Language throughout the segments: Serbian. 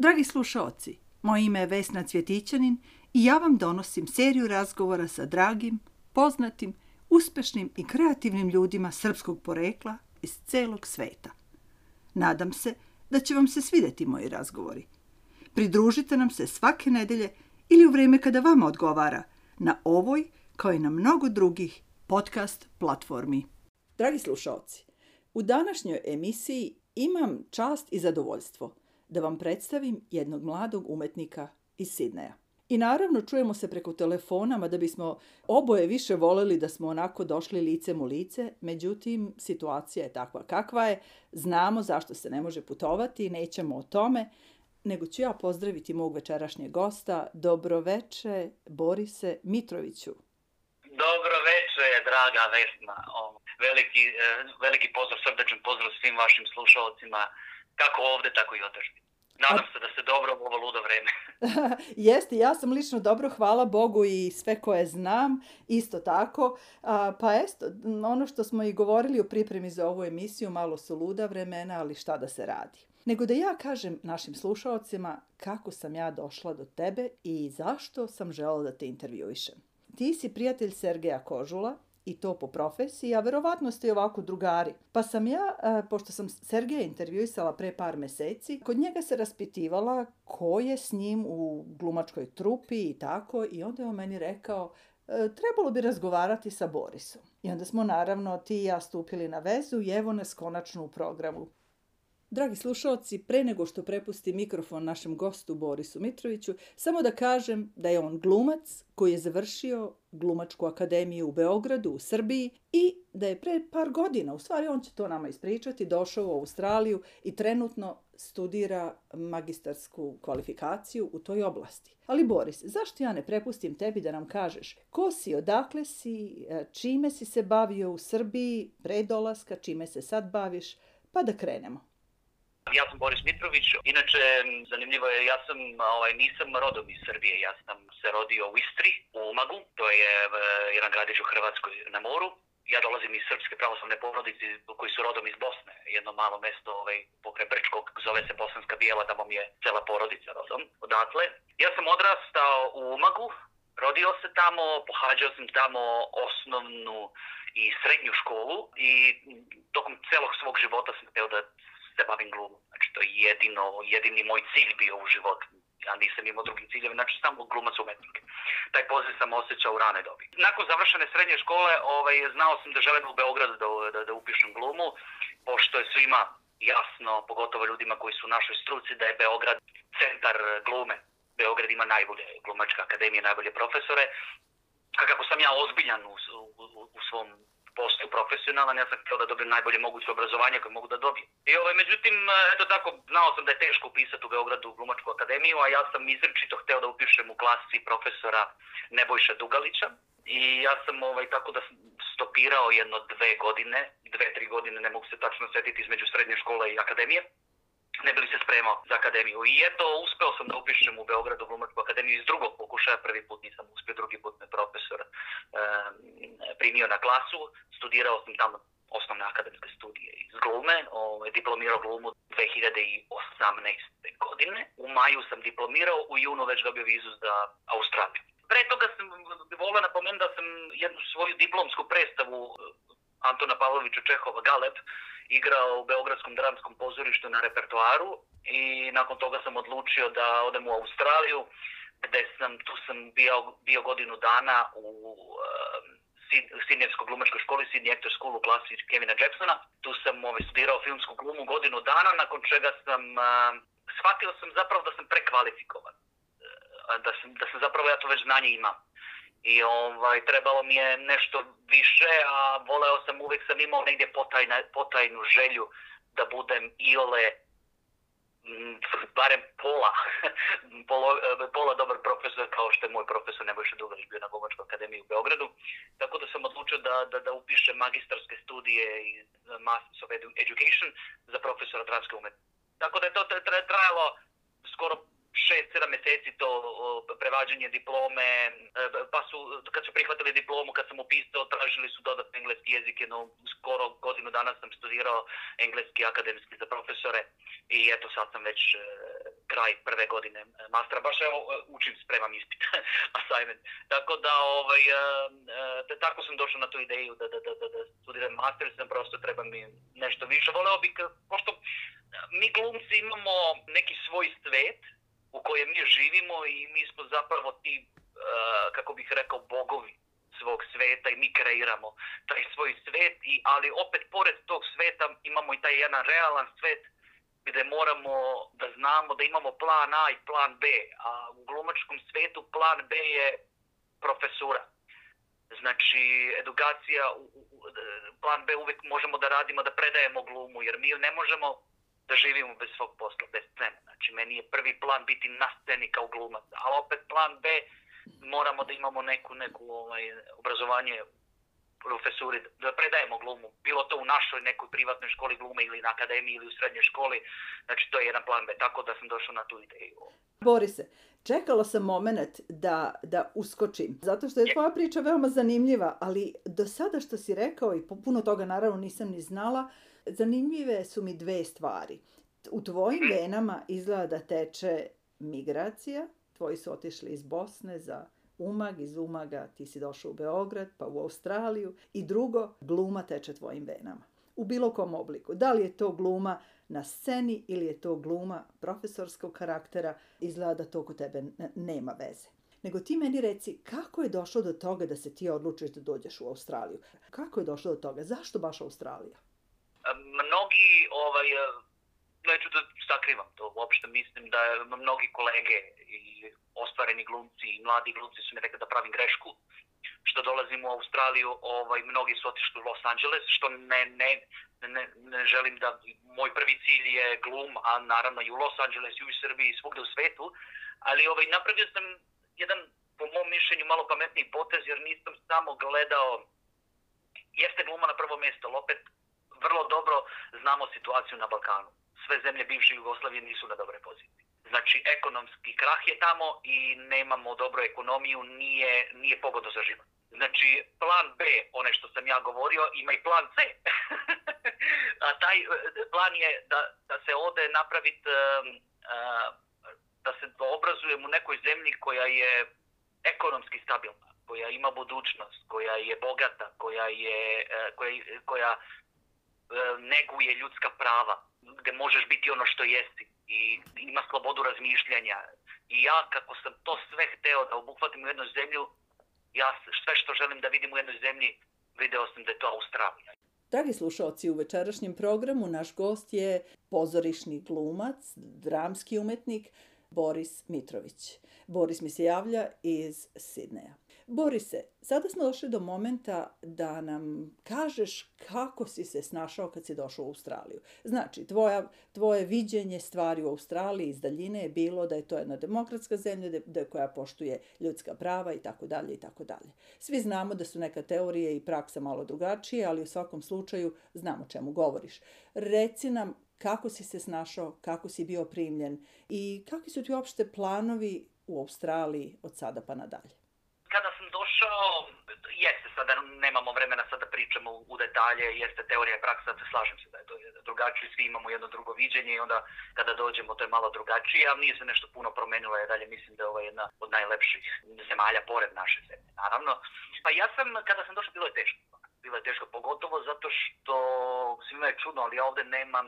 Dragi slušaoci, moje ime je Vesna Cvjetićanin i ja vam donosim seriju razgovora sa dragim, poznatim, uspešnim i kreativnim ljudima srpskog porekla iz celog sveta. Nadam se da će vam se svideti moji razgovori. Pridružite nam se svake nedelje ili u vreme kada vama odgovara na ovoj, kao i na mnogo drugih podcast platformi. Dragi slušalci, u današnjoj emisiji imam čast i zadovoljstvo da vam predstavim jednog mladog umetnika iz Sidneja. I naravno čujemo se preko telefonama da bismo oboje više voleli da smo onako došli licem u lice, međutim situacija je takva kakva je, znamo zašto se ne može putovati, nećemo o tome, nego ću ja pozdraviti mog večerašnjeg gosta, dobroveče Borise Mitroviću. Dobro veče, draga Vesna. Veliki, e, veliki pozdrav, srdečan pozdrav svim vašim slušalcima, kako ovde, tako i odažbi. Nadam se da se dobro ovo ludo vreme. Jeste, ja sam lično dobro, hvala Bogu i sve koje znam, isto tako. A, pa esto, ono što smo i govorili u pripremi za ovu emisiju, malo su luda vremena, ali šta da se radi. Nego da ja kažem našim slušalcima kako sam ja došla do tebe i zašto sam žela da te intervjuišem. Ti si prijatelj Sergeja Kožula, i to po profesiji, a verovatno ste i ovako drugari. Pa sam ja, e, pošto sam Sergeja intervjuisala pre par meseci, kod njega se raspitivala ko je s njim u glumačkoj trupi i tako, i onda je on meni rekao, e, trebalo bi razgovarati sa Borisom. I onda smo naravno ti i ja stupili na vezu i evo nas konačno u programu. Dragi slušalci, pre nego što prepusti mikrofon našem gostu Borisu Mitroviću, samo da kažem da je on glumac koji je završio glumačku akademiju u Beogradu, u Srbiji i da je pre par godina, u stvari on će to nama ispričati, došao u Australiju i trenutno studira magistarsku kvalifikaciju u toj oblasti. Ali Boris, zašto ja ne prepustim tebi da nam kažeš ko si, odakle si, e, čime si se bavio u Srbiji pre dolaska, čime se sad baviš, pa da krenemo. Ja sam Boris Mitrović. Inače, zanimljivo je, ja sam, ovaj, nisam rodom iz Srbije. Ja sam se rodio u Istri, u Umagu. To je e, jedan gradić u Hrvatskoj na moru. Ja dolazim iz srpske pravoslavne porodice koji su rodom iz Bosne. Jedno malo mesto ovaj, pokre Brčkog, zove se Bosanska Bijela, tamo mi je cela porodica rodom. Odatle. Ja sam odrastao u Umagu, rodio se tamo, pohađao sam tamo osnovnu i srednju školu i tokom celog svog života sam hteo da se bavim glumom. Znači, to je jedino, jedini moj cilj bio u životu. Ja nisam imao drugih ciljeva, znači samo glumac umetnik. Taj poziv sam osjećao u rane dobi. Nakon završene srednje škole, ovaj, znao sam da želim u Beogradu da, da, da upišem glumu, pošto je svima jasno, pogotovo ljudima koji su u našoj struci, da je Beograd centar glume. Beograd ima najbolje glumačke akademije, najbolje profesore. A kako sam ja ozbiljan u, u, u svom postao profesionalan, ja sam htio da dobijem najbolje moguće obrazovanje koje mogu da dobijem. I ovaj, međutim, eto tako, znao sam da je teško upisati u Beogradu Glumačku akademiju, a ja sam izrečito hteo da upišem u klasi profesora Nebojša Dugalića. I ja sam ovaj, tako da stopirao jedno dve godine, dve, tri godine, ne mogu se tačno setiti između srednje škole i akademije ne bi li se spremao za akademiju. I eto, uspeo sam da upišem u Beogradu Glumačku akademiju iz drugog pokušaja, prvi put nisam uspio, drugi put me profesor e, primio na klasu, studirao sam tamo osnovne akademske studije iz glume, ovaj, diplomirao glumu 2018. godine. U maju sam diplomirao, u junu već dobio vizu za Australiju. Pre toga sam volio napomenuti da sam jednu svoju diplomsku predstavu Antona Pavlovića Čehova Galeb igrao u Beogradskom dramskom pozorištu na repertoaru i nakon toga sam odlučio da odem u Australiju gde sam, tu sam bio, bio godinu dana u uh, Sidnijevskoj glumačkoj školi, Sydney Actor School u klasi Kevina Jacksona. Tu sam ovaj, studirao filmsku glumu godinu dana, nakon čega sam, uh, shvatio sam zapravo da sam prekvalifikovan. Da, sam, da sam zapravo ja to već znanje imam i ovaj, trebalo mi je nešto više, a voleo sam, uvek sam imao negdje potajna, potajnu želju da budem iole barem pola, pola, pola dobar profesor kao što je moj profesor Nebojša Dugalić bio na Gomačkoj akademiji u Beogradu. Tako da sam odlučio da, da, da upišem magistarske studije iz Masters of Education za profesora dramske umetnosti. Tako da je to trajalo skoro 6-7 meseci to prevađanje diplome, e, pa su, kad su prihvatili diplomu, kad sam upisao, tražili su dodatno engleski jezik, no skoro godinu dana sam studirao engleski akademski za profesore i eto sad sam već e, kraj prve godine mastera, baš evo učim, spremam ispit, assignment. Tako da, ovaj, da, tako sam došao na tu ideju da, da, da, da, da studiram master, sam prosto treba mi nešto više. Voleo bih, pošto mi glumci imamo neki svoj svet u kojem mi živimo i mi smo zapravo ti, kako bih rekao, bogovi svog sveta i mi kreiramo taj svoj svet, i, ali opet pored tog sveta imamo i taj jedan realan svet gde moramo da znamo da imamo plan A i plan B, a u glumačkom svetu plan B je profesura. Znači, edukacija, plan B uvek možemo da radimo, da predajemo glumu, jer mi ne možemo da živimo bez svog posla, bez scene. Znači, meni je prvi plan biti na sceni kao glumac, a opet plan B moramo da imamo neku, neku ovaj, obrazovanje profesuri, da predajemo glumu, bilo to u našoj nekoj privatnoj školi glume ili na akademiji ili u srednjoj školi, znači to je jedan plan B, tako da sam došao na tu ideju. Borise, čekala sam moment da, da uskočim, zato što je tvoja priča veoma zanimljiva, ali do sada što si rekao i puno toga naravno nisam ni znala, zanimljive su mi dve stvari. U tvojim mhm. venama izgleda da teče migracija, tvoji su otišli iz Bosne za Umag, iz Umaga ti si došao u Beograd, pa u Australiju i drugo, gluma teče tvojim venama. U bilo kom obliku. Da li je to gluma na sceni ili je to gluma profesorskog karaktera, izgleda da to kod tebe nema veze. Nego ti meni reci kako je došlo do toga da se ti odlučiš da dođeš u Australiju? Kako je došlo do toga? Zašto baš Australija? Mnogi ovaj, neću da sakrivam to, uopšte mislim da mnogi kolege i ostvareni glumci i mladi glumci su mi rekli da pravim grešku, što dolazim u Australiju, ovaj, mnogi su otišli u Los Angeles, što ne, ne, ne, ne želim da, moj prvi cilj je glum, a naravno i u Los Angeles i u Srbiji i svugde u svetu, ali ovaj, napravio sam jedan, po mom mišljenju, malo pametniji potez, jer nisam samo gledao, jeste gluma na prvo mjesto, ali opet vrlo dobro znamo situaciju na Balkanu sve zemlje bivše Jugoslavije nisu na dobre poziciji. Znači, ekonomski krah je tamo i nemamo dobru ekonomiju, nije, nije pogodno za život. Znači, plan B, one što sam ja govorio, ima i plan C. A taj e, plan je da, da se ode napraviti, da se obrazujemo u nekoj zemlji koja je ekonomski stabilna, koja ima budućnost, koja je bogata, koja, je, e, koja, koja e, neguje ljudska prava gde možeš biti ono što jesi i ima slobodu razmišljanja. I ja kako sam to sve hteo da obuhvatim u jednu zemlju, ja sve što želim da vidim u jednoj zemlji, video sam da je to Australija. Dragi slušalci, u večerašnjem programu naš gost je pozorišni glumac, dramski umetnik Boris Mitrović. Boris mi se javlja iz Sidneja. Borise, sada smo došli do momenta da nam kažeš kako si se snašao kad si došao u Australiju. Znači, tvoja, tvoje viđenje stvari u Australiji iz daljine je bilo da je to jedna demokratska zemlja da, da koja poštuje ljudska prava i tako dalje i tako dalje. Svi znamo da su neka teorije i praksa malo drugačije, ali u svakom slučaju znamo čemu govoriš. Reci nam kako si se snašao, kako si bio primljen i kakvi su ti uopšte planovi u Australiji od sada pa nadalje došao, jeste sada, nemamo vremena sada da pričamo u detalje, jeste teorija i praksa, slažem se da je to drugačije, svi imamo jedno drugo viđenje i onda kada dođemo to je malo drugačije, ali nije se nešto puno promenilo, je dalje mislim da je ovo jedna od najlepših zemalja pored naše zemlje, naravno. Pa ja sam, kada sam došao, bilo je teško. Bilo je teško, pogotovo zato što svima je čudno, ali ja ovde nemam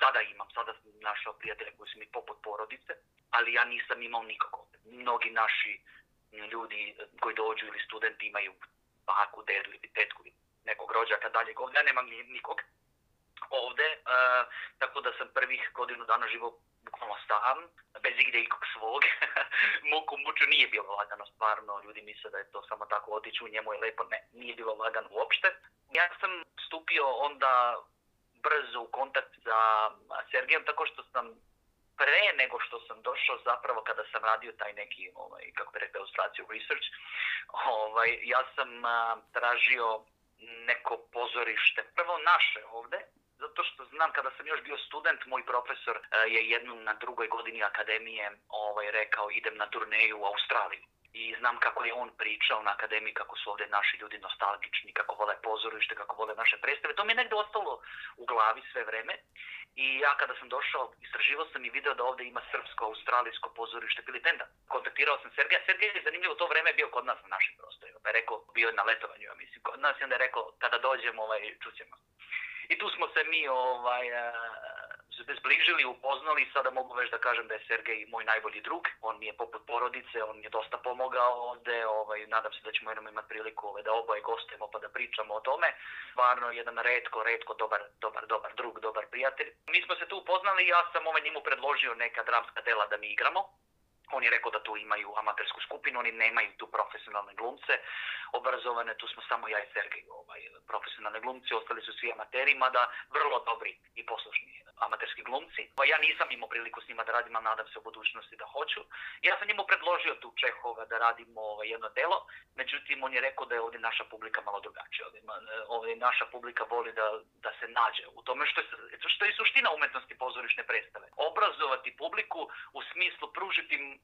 sada imam, sada sam našao prijatelje koji su mi poput porodice, ali ja nisam imao nikog Mnogi naši ljudi koji dođu ili studenti imaju baku, dedu ili tetku nekog rođaka dalje. Ja nemam nikog ovde, uh, tako da sam prvih godinu dana živo bukvalno sam, bez igde ikog svog. Muku muču nije bilo lagano, stvarno, ljudi misle da je to samo tako otići u njemu je lepo, ne, nije bilo lagano uopšte. Ja sam stupio onda brzo u kontakt sa Sergejom tako što sam pre nego što sam došao zapravo kada sam radio taj neki, ovaj, kako bi rekao, ilustraciju research, ovaj, ja sam a, tražio neko pozorište, prvo naše ovde, zato što znam kada sam još bio student, moj profesor je jednu na drugoj godini akademije ovaj, rekao idem na turneju u Australiju. i znam kako je on pričao na akademiji, kako su ovdje naši ljudi nostalgični, kako vole pozorište, kako vole naše predstave. To mi je negde ostalo u glavi sve vreme. I ja kada sam došao, istraživao sam i video da ovdje ima srpsko, australijsko pozorište Filipenda. Kontaktirao sam Sergeja. Sergej je zanimljivo, to vreme bio kod nas na našim prostorima. Pa je rekao, bio je na letovanju, ja mislim, kod nas i onda je rekao, kada dođemo, ovaj, čućemo. I tu smo se mi ovaj, zbližili, upoznali sada mogu već da kažem da je Sergej moj najbolji drug. On mi je poput porodice, on mi je dosta pomogao ovde, ovaj, nadam se da ćemo jednom imati priliku ovaj, da oboje gostujemo pa da pričamo o tome. Stvarno jedan redko, redko dobar, dobar, dobar drug, dobar prijatelj. Mi smo se tu upoznali ja sam ovaj njemu predložio neka dramska dela da mi igramo. On je rekao da tu imaju amatersku skupinu, oni nemaju tu profesionalne glumce obrazovane, tu smo samo ja i Sergej ovaj, profesionalne glumci, ostali su svi amateri, mada vrlo dobri i poslušni amaterski glumci. Pa ja nisam imao priliku s njima da radim, a nadam se u budućnosti da hoću. Ja sam njemu predložio tu Čehova da radimo ovaj, jedno delo, međutim on je rekao da je ovdje naša publika malo drugačija. Ovdje, ovdje naša publika voli da, da se nađe u tome što je, što je suština umetnosti pozorišne predstave. Obrazovati publiku u smislu pružiti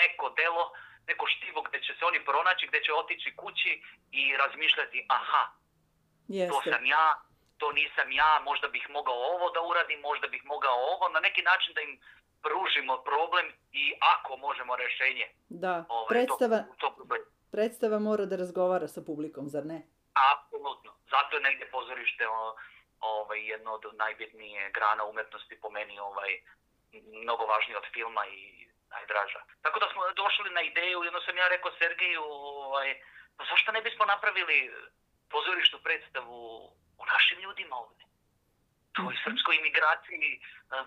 neko delo, neko štivo gdje će se oni pronaći, gdje će otići kući i razmišljati aha, Jeste. to sam ja, to nisam ja, možda bih mogao ovo da uradim, možda bih mogao ovo, na neki način da im pružimo problem i ako možemo rešenje. Da, ovaj, predstava, to, to predstava mora da razgovara sa publikom, zar ne? Apsolutno. Zato je negdje pozorište o, ovaj, jedno od najbitnije grana umetnosti po meni ovaj, mnogo važnije od filma i najdraža. Tako da smo došli na ideju, jedno sam ja rekao Sergeju, ovaj, pa zašto ne bismo napravili pozorišnu predstavu o našim ljudima ovdje. Toj mhm. srpskoj imigraciji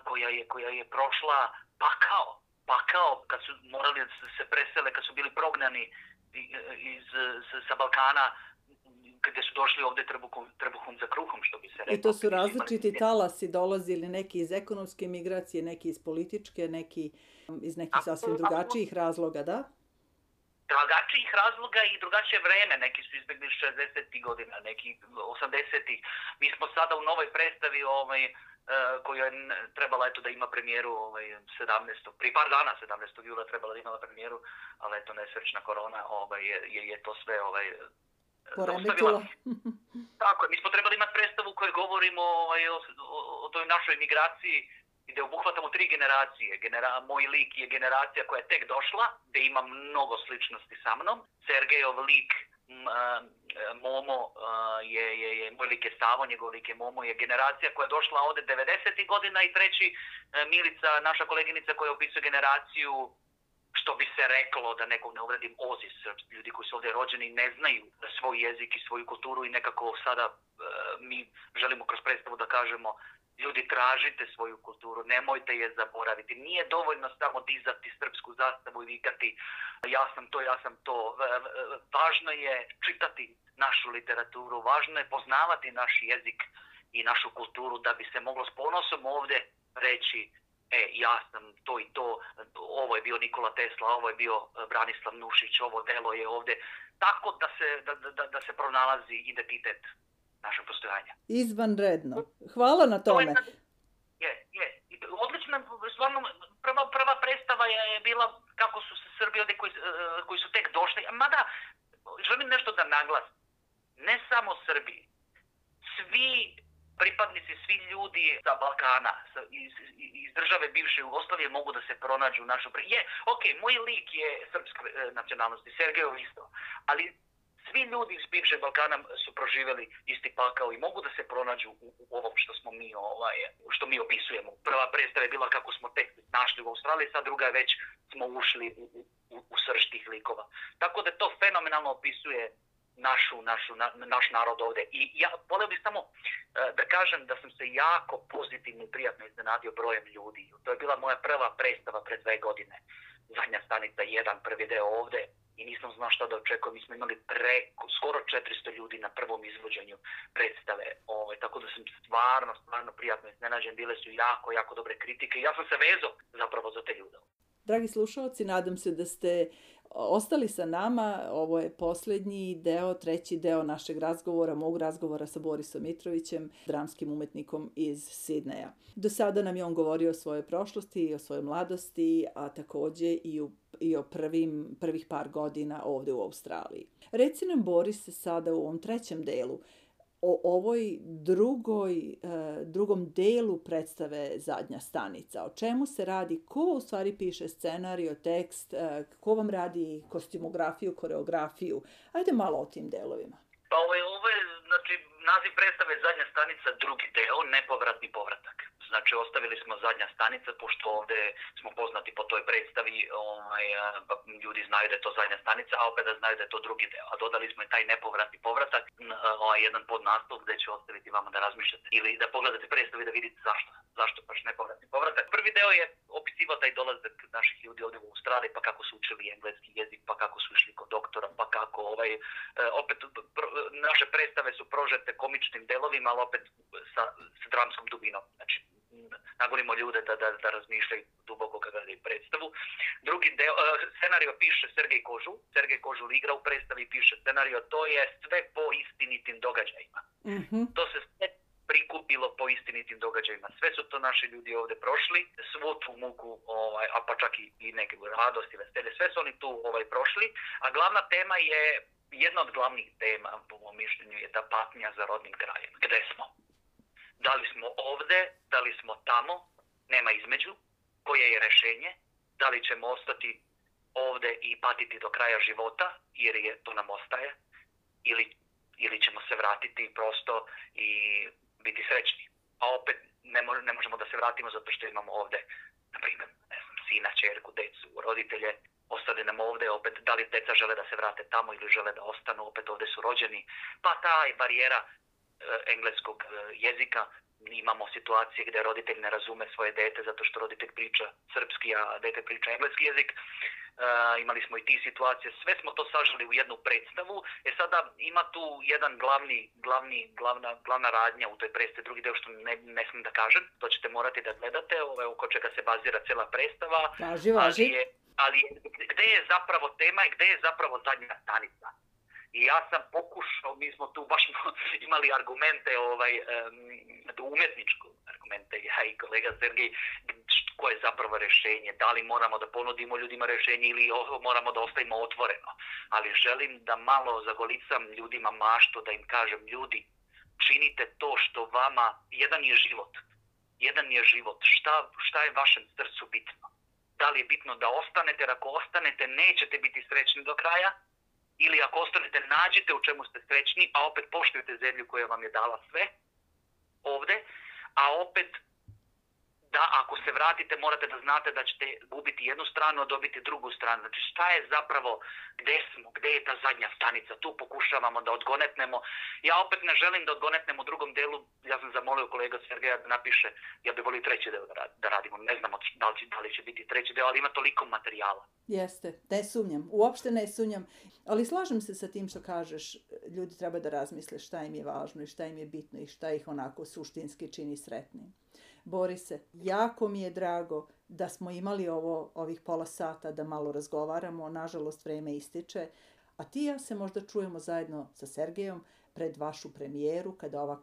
koja je, koja je prošla pakao, pakao kad su morali da se presele, kad su bili prognani iz, sa Balkana, gdje su došli ovdje trbuhom, trbuhom za kruhom, što bi se rekao. I to su različiti talasi dolazili, neki iz ekonomske migracije, neki iz političke, neki iz nekih sasvim drugačijih razloga, da? drugačijih razloga i drugačije vreme. Neki su izbjegli 60. godina, neki 80. Mi smo sada u novoj predstavi ovaj, uh, koja je trebala eto da ima premijeru ovaj 17. Pri par dana 17. jula trebala da ima premijeru, ali eto nesrećna korona ovaj je je to sve ovaj poremetila. Tako, mi smo trebali imati predstavu koju govorimo ovaj, o, o, o toj našoj migraciji gde obuhvatamo tri generacije. Genera, moj lik je generacija koja je tek došla, gde ima mnogo sličnosti sa mnom. Sergejov lik m, a, Momo a, je, je, je, moj lik je Savo, njegov lik je Momo, je generacija koja je došla ovde 90. godina i treći a, Milica, naša koleginica koja opisuje generaciju što bi se reklo da nekog ne uvredim ozis, ljudi koji su ovdje rođeni ne znaju svoj jezik i svoju kulturu i nekako sada e, mi želimo kroz predstavu da kažemo ljudi tražite svoju kulturu, nemojte je zaboraviti. Nije dovoljno samo dizati srpsku zastavu i vikati ja sam to, ja sam to. Važno je čitati našu literaturu, važno je poznavati naš jezik i našu kulturu da bi se moglo s ponosom ovdje reći e, ja sam to i to, ovo je bio Nikola Tesla, ovo je bio Branislav Nušić, ovo delo je ovdje. Tako da se, da, da, da se pronalazi identitet našeg postojanja. Izvanredno. Hvala na tome. To je, je, je. Odlično, stvarno, prva, prva predstava je bila kako su se Srbi ovdje koji, eh, koji su tek došli. Mada, želim nešto da naglas. Ne samo Srbi. Svi pripadnici, svi ljudi sa Balkana, sa, iz, iz države bivše Jugoslavije mogu da se pronađu u našoj... Je, okay, moj lik je srpske eh, nacionalnosti, Sergej isto, ali svi ljudi iz bivšeg Balkana su proživjeli isti pakao i mogu da se pronađu u, u ovom što smo mi ovaj što mi opisujemo. Prva predstava je bila kako smo tek našli u Australiji, sad druga je već smo ušli u, u, u srž tih likova. Tako da to fenomenalno opisuje našu, našu, na, naš narod ovde. I ja voleo bih samo uh, da kažem da sam se jako pozitivno i prijatno iznenadio brojem ljudi. To je bila moja prva predstava pred dve godine. Zadnja stanica, jedan, prvi deo ovde i nisam znao šta da očekujem. Mi smo imali preko, skoro 400 ljudi na prvom izvođenju predstave. Ove, ovaj, tako da sam stvarno, stvarno prijatno iznenađen. Bile su jako, jako dobre kritike. Ja sam se vezao zapravo za te ljude. Dragi slušalci, nadam se da ste ostali sa nama. Ovo je posljednji deo, treći deo našeg razgovora, mog razgovora sa Borisom Mitrovićem, dramskim umetnikom iz Sidneja. Do sada nam je on govorio o svojoj prošlosti i o svojoj mladosti, a takođe i u i o prvim, prvih par godina ovde u Australiji. Reci nam, Boris, sada u ovom trećem delu, o ovoj drugoj, e, drugom delu predstave Zadnja stanica. O čemu se radi? Ko u stvari piše scenario, tekst? E, ko vam radi kostimografiju, koreografiju? Ajde malo o tim delovima. Pa ovo je, ovo je znači, naziv predstave Zadnja stanica, drugi deo, nepovratni povratak. Znači, ostavili smo zadnja stanica, pošto ovde smo poznati po toj predstavi, ovaj, ljudi znaju da je to zadnja stanica, a opet da znaju da je to drugi deo. A dodali smo i taj nepovratni povratak, ovaj, jedan pod naslov gde ću ostaviti vama da razmišljate ili da pogledate predstavu i da vidite zašto. Zašto baš nepovratni povratak. Prvi deo je opisivao taj dolazak naših ljudi ovde u Australiji, pa kako su učili engleski jezik, pa kako su išli kod doktora, pa kako ovaj, e, opet naše predstave su prožete komičnim delovima, ali opet sa, sa dramskom dubinom. Znači, nagonimo ljude da, da, da razmišljaju duboko kada gledaju predstavu. Drugi deo, uh, scenario piše Sergej Kožu, Sergej Kožul igra u predstavi, piše scenario, to je sve po istinitim događajima. Mm -hmm. To se sve prikupilo po istinitim događajima. Sve su to naši ljudi ovde prošli, svu tu muku, ovaj, a pa čak i, i neke radosti, veselje, sve su oni tu ovaj prošli, a glavna tema je jedna od glavnih tema, po mom mišljenju, je ta patnja za rodnim krajem. Gde smo? Da li smo ovde, da li smo tamo, nema između, koje je rešenje, da li ćemo ostati ovde i patiti do kraja života, jer je to nam ostaje, ili, ili ćemo se vratiti prosto i biti srećni. A opet ne, mo ne možemo da se vratimo zato što imamo ovde, na primjer, ne znam, sina, čerku, decu, roditelje, ostane nam ovde, opet da li deca žele da se vrate tamo ili žele da ostanu, opet ovde su rođeni, pa ta barijera Eh, engleskog eh, jezika. Imamo situacije gde roditelj ne razume svoje dete zato što roditelj priča srpski, a dete priča engleski jezik. Uh, imali smo i ti situacije, sve smo to sažali u jednu predstavu. E sada ima tu jedan glavni, glavni, glavna, glavna radnja u toj predstavi, drugi deo što ne, ne smijem da kažem, to ćete morati da gledate, ove, oko čega se bazira cela predstava. Važi, važi. Ali, je, ali gde je zapravo tema i gde je zapravo zadnja stanica? I ja sam pokušao, mi smo tu baš imali argumente, ovaj, um, umetničko argumente, ja i kolega Sergej, koje je zapravo rešenje, da li moramo da ponudimo ljudima rešenje ili moramo da ostavimo otvoreno. Ali želim da malo zagolicam ljudima maštu, da im kažem, ljudi, činite to što vama, jedan je život, jedan je život, šta, šta je vašem srcu bitno? Da li je bitno da ostanete, jer ako ostanete nećete biti srećni do kraja, ili ako ostanete, nađite u čemu ste srećni, a opet poštujete zemlju koja vam je dala sve ovde, a opet da ako se vratite morate da znate da ćete gubiti jednu stranu, a dobiti drugu stranu. Znači šta je zapravo, gde smo, gde je ta zadnja stanica, tu pokušavamo da odgonetnemo. Ja opet ne želim da odgonetnem u drugom delu, ja sam zamolio kolega Sergeja da napiše, ja bih volio treći deo da radimo, ne znamo da li, će, da li će biti treći deo, ali ima toliko materijala. Jeste, ne sumnjam, uopšte ne sumnjam, ali slažem se sa tim što kažeš, ljudi treba da razmisle šta im je važno i šta im je bitno i šta ih onako suštinski čini sretnim. Borise, jako mi je drago da smo imali ovo ovih pola sata da malo razgovaramo, nažalost vreme ističe, a ti ja se možda čujemo zajedno sa Sergejom pred vašu premijeru kada ova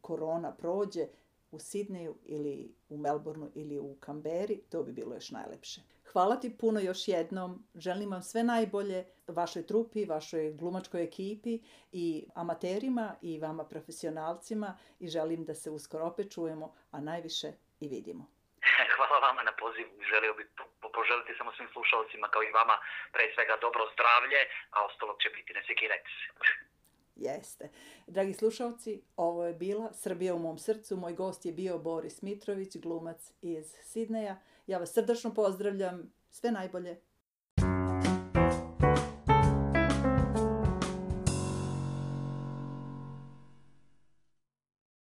korona prođe u Sidneju ili u Melbourneu ili u Kamberi, to bi bilo još najlepše. Hvala ti puno još jednom. Želim vam sve najbolje vašoj trupi, vašoj glumačkoj ekipi i amaterima i vama profesionalcima i želim da se uskoro opet čujemo, a najviše i vidimo. Hvala vama na pozivu. Želio bih poželiti samo svim slušalcima kao i vama pre svega dobro zdravlje, a ostalo će biti ne sekirajte se. Jeste. Dragi slušalci, ovo je bila Srbija u mom srcu. Moj gost je bio Boris Mitrović, glumac iz Sidneja. Ja vas srdačno pozdravljam. Sve najbolje.